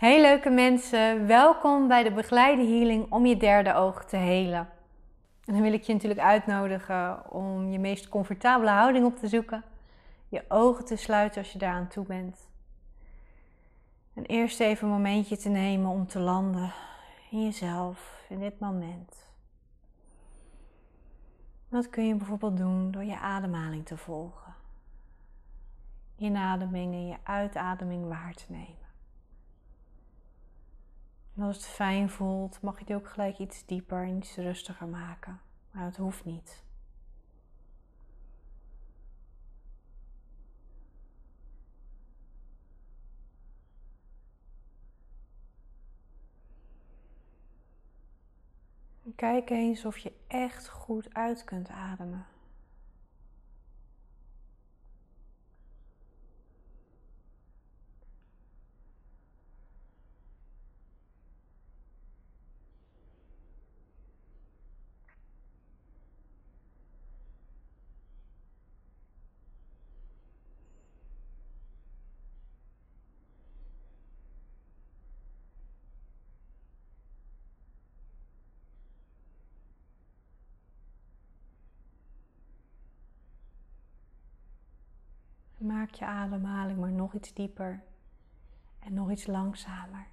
Hey leuke mensen, welkom bij de begeleide healing om je derde oog te helen. En dan wil ik je natuurlijk uitnodigen om je meest comfortabele houding op te zoeken, je ogen te sluiten als je daaraan toe bent. En eerst even een momentje te nemen om te landen in jezelf, in dit moment. Dat kun je bijvoorbeeld doen door je ademhaling te volgen. Inademing en je uitademing waar te nemen. En als het fijn voelt, mag je het ook gelijk iets dieper en iets rustiger maken. Maar het hoeft niet. kijk eens of je echt goed uit kunt ademen. Maak je ademhaling maar nog iets dieper en nog iets langzamer.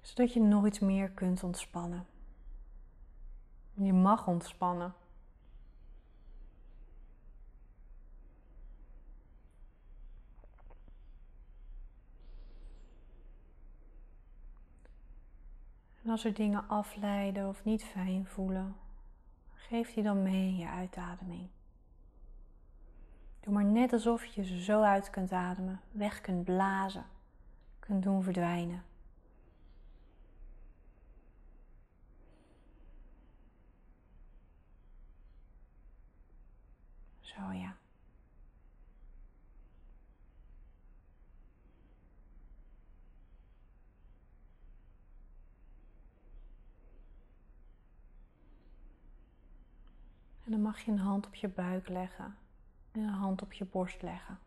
Zodat je nog iets meer kunt ontspannen. Je mag ontspannen. En als er dingen afleiden of niet fijn voelen, geef die dan mee in je uitademing. Doe maar net alsof je ze zo uit kunt ademen, weg kunt blazen, kunt doen verdwijnen. Zo ja. En dan mag je een hand op je buik leggen en een hand op je borst leggen.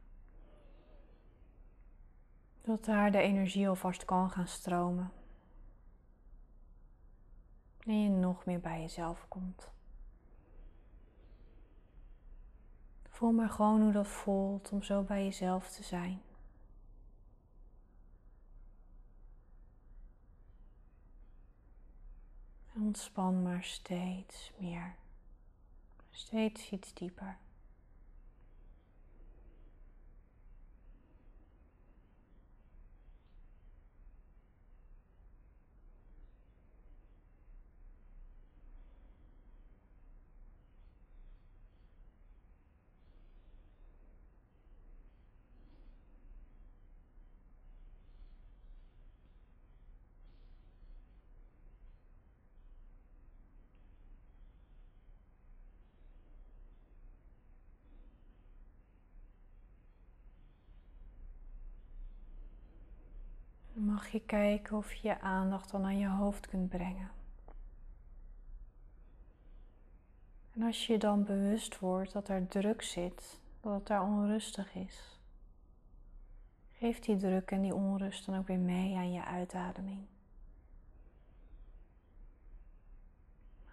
Zodat daar de energie alvast kan gaan stromen. En je nog meer bij jezelf komt. Voel maar gewoon hoe dat voelt om zo bij jezelf te zijn. Ontspan maar steeds meer. Steeds iets dieper. Mag je kijken of je je aandacht dan aan je hoofd kunt brengen. En als je dan bewust wordt dat er druk zit, dat het daar onrustig is, geef die druk en die onrust dan ook weer mee aan je uitademing.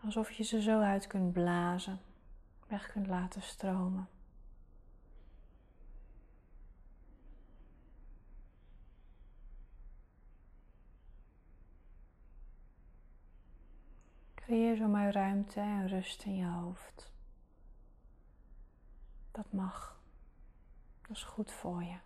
Alsof je ze zo uit kunt blazen, weg kunt laten stromen. Creëer zomaar ruimte en rust in je hoofd. Dat mag. Dat is goed voor je.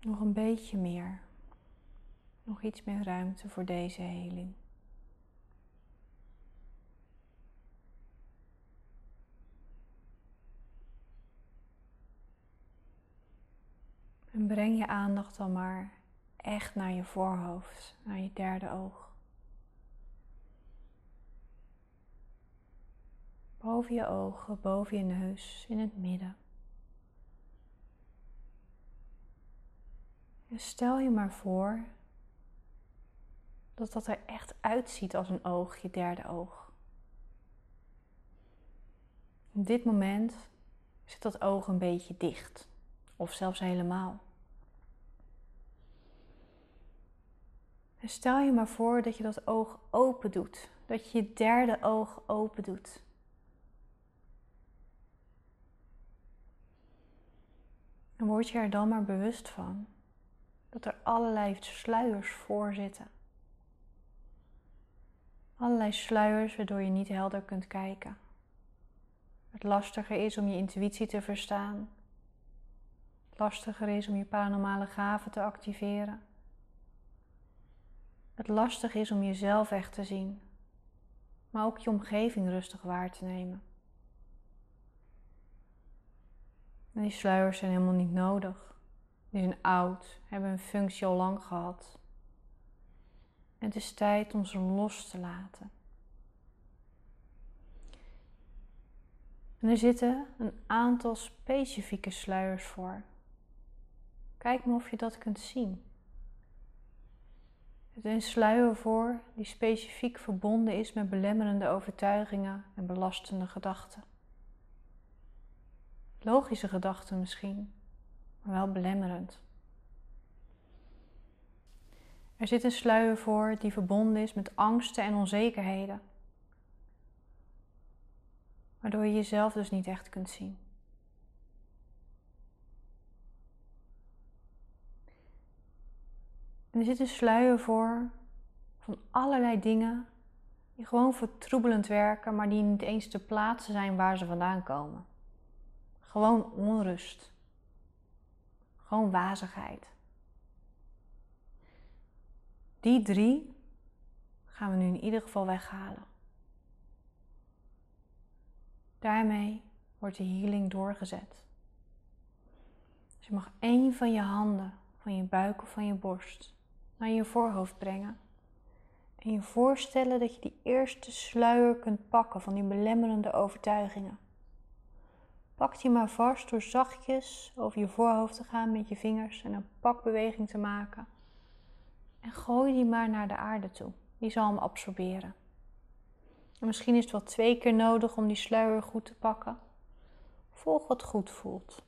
Nog een beetje meer. Nog iets meer ruimte voor deze heling. En breng je aandacht dan maar echt naar je voorhoofd, naar je derde oog. Boven je ogen, boven je neus, in het midden. En stel je maar voor dat dat er echt uitziet als een oog, je derde oog. Op dit moment zit dat oog een beetje dicht, of zelfs helemaal. En stel je maar voor dat je dat oog open doet, dat je je derde oog open doet. En word je er dan maar bewust van dat er allerlei sluiers voor zitten. Allerlei sluiers waardoor je niet helder kunt kijken. Het lastiger is om je intuïtie te verstaan. Het lastiger is om je paranormale gaven te activeren. Het lastig is om jezelf echt te zien, maar ook je omgeving rustig waar te nemen. En die sluiers zijn helemaal niet nodig. Die zijn oud, hebben een functie al lang gehad. En het is tijd om ze los te laten. En er zitten een aantal specifieke sluiers voor. Kijk maar of je dat kunt zien. Het is een sluier voor die specifiek verbonden is met belemmerende overtuigingen en belastende gedachten. Logische gedachten misschien, maar wel belemmerend. Er zit een sluier voor die verbonden is met angsten en onzekerheden, waardoor je jezelf dus niet echt kunt zien. Er zit een sluier voor van allerlei dingen die gewoon vertroebelend werken, maar die niet eens te plaatsen zijn waar ze vandaan komen. Gewoon onrust. Gewoon wazigheid. Die drie gaan we nu in ieder geval weghalen. Daarmee wordt de healing doorgezet. Dus je mag één van je handen, van je buik of van je borst, naar je voorhoofd brengen. En je voorstellen dat je die eerste sluier kunt pakken van die belemmerende overtuigingen. Pak die maar vast door zachtjes over je voorhoofd te gaan met je vingers en een pakbeweging te maken. En gooi die maar naar de aarde toe. Die zal hem absorberen. En misschien is het wel twee keer nodig om die sluier goed te pakken. Volg wat goed voelt.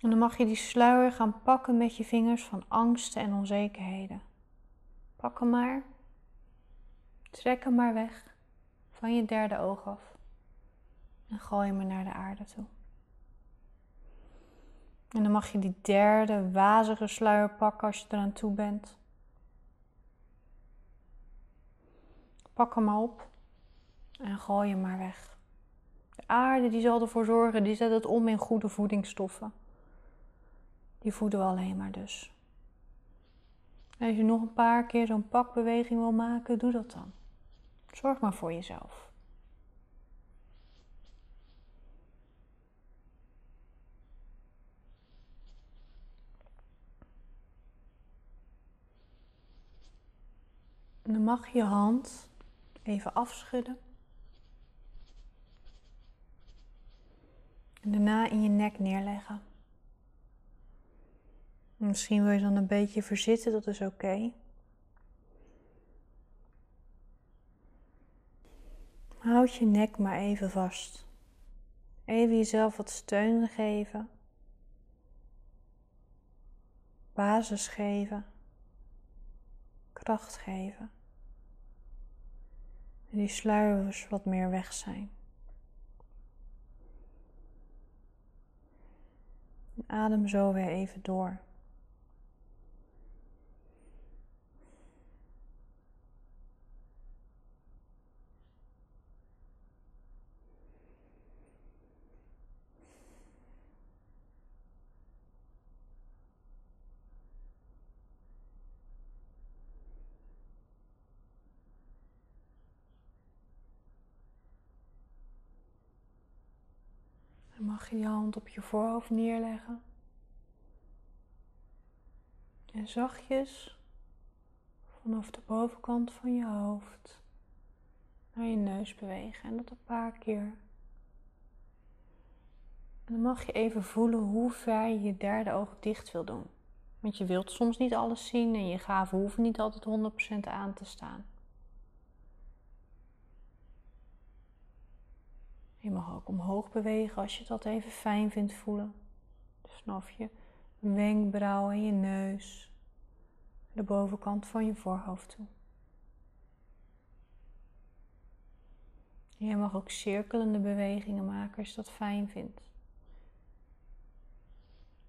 En dan mag je die sluier gaan pakken met je vingers van angsten en onzekerheden. Pak hem maar. Trek hem maar weg van je derde oog af. En gooi hem naar de aarde toe. En dan mag je die derde wazige sluier pakken als je eraan toe bent. Pak hem maar op en gooi hem maar weg. De aarde die zal ervoor zorgen, die zet het om in goede voedingsstoffen. Die voeden we alleen maar dus. Als je nog een paar keer zo'n pakbeweging wil maken, doe dat dan. Zorg maar voor jezelf. En dan mag je hand even afschudden. En daarna in je nek neerleggen. Misschien wil je dan een beetje verzitten, dat is oké. Houd je nek maar even vast. Even jezelf wat steun geven. Basis geven. Kracht geven. En die sluiers wat meer weg zijn. Adem zo weer even door. Dan mag je je hand op je voorhoofd neerleggen. En zachtjes vanaf de bovenkant van je hoofd naar je neus bewegen. En dat een paar keer. En dan mag je even voelen hoe ver je derde oog dicht wil doen. Want je wilt soms niet alles zien en je gaven hoeven niet altijd 100% aan te staan. Je mag ook omhoog bewegen als je dat even fijn vindt voelen. Dus vanaf je wenkbrauw en je neus, de bovenkant van je voorhoofd toe. Je mag ook cirkelende bewegingen maken als je dat fijn vindt.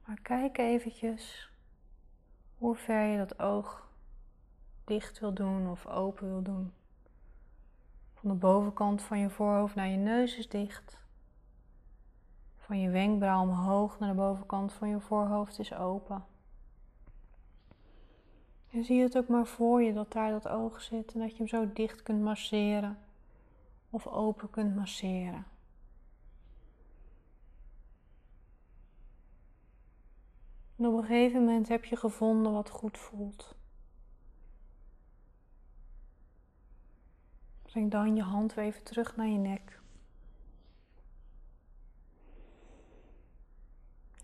Maar kijk eventjes hoe ver je dat oog dicht wil doen of open wil doen. Van de bovenkant van je voorhoofd naar je neus is dicht. Van je wenkbrauw omhoog naar de bovenkant van je voorhoofd is open. En zie het ook maar voor je dat daar dat oog zit en dat je hem zo dicht kunt masseren of open kunt masseren. En op een gegeven moment heb je gevonden wat goed voelt. Breng dan je hand weer even terug naar je nek.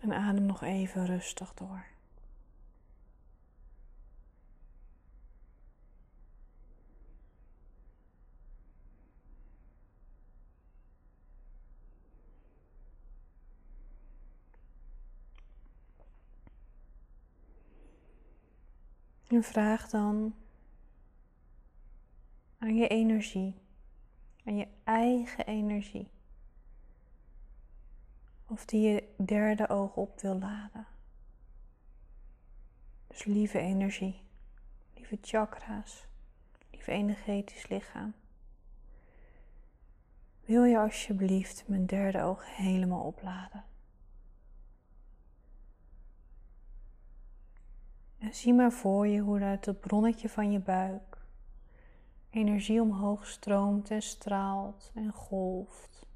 En adem nog even rustig door. En vraag dan aan je energie, aan je eigen energie, of die je derde oog op wil laden. Dus lieve energie, lieve chakra's, lieve energetisch lichaam. Wil je alsjeblieft mijn derde oog helemaal opladen? En zie maar voor je hoe uit het bronnetje van je buik energie omhoog stroomt en straalt en golft.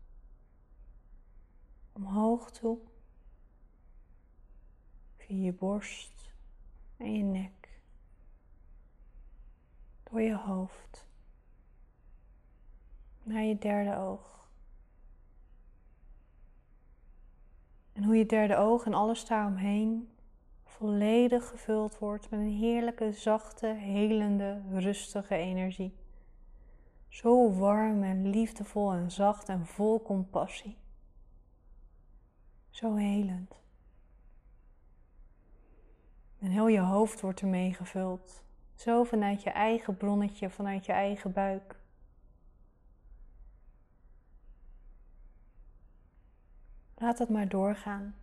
Omhoog toe, via je borst en je nek, door je hoofd, naar je derde oog. En hoe je derde oog en alles daaromheen volledig gevuld wordt met een heerlijke, zachte, helende, rustige energie. Zo warm en liefdevol en zacht en vol compassie. Zo helend. En heel je hoofd wordt ermee gevuld. Zo vanuit je eigen bronnetje, vanuit je eigen buik. Laat het maar doorgaan.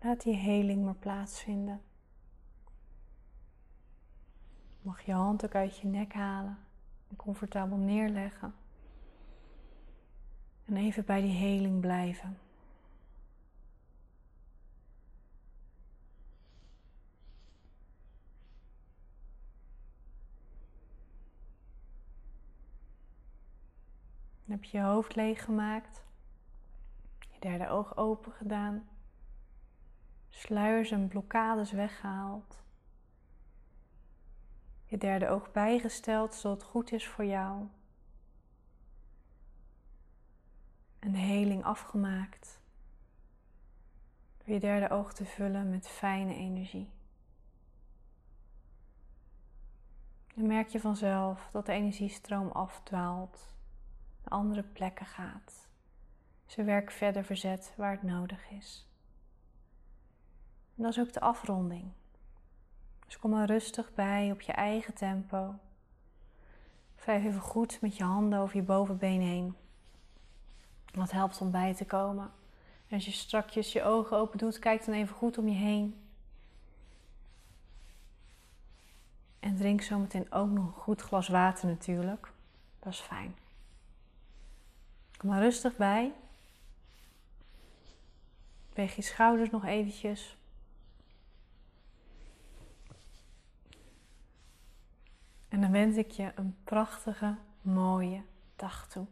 Laat die heling maar plaatsvinden. Mag je hand ook uit je nek halen en comfortabel neerleggen. En even bij die heling blijven. Dan heb je je hoofd leeg gemaakt, je derde oog open gedaan sluiers en blokkades weggehaald. Je derde oog bijgesteld zodat het goed is voor jou. Een heling afgemaakt. Door je derde oog te vullen met fijne energie. Dan merk je vanzelf dat de energiestroom afdwaalt, naar andere plekken gaat, zijn werk verder verzet waar het nodig is. En dat is ook de afronding. Dus kom er rustig bij op je eigen tempo. Vijf even goed met je handen over je bovenbeen heen. Dat helpt om bij te komen. En als je strakjes je ogen open doet, kijk dan even goed om je heen. En drink zometeen ook nog een goed glas water natuurlijk. Dat is fijn. Kom maar rustig bij. Weeg je schouders nog eventjes. En dan wens ik je een prachtige, mooie dag toe.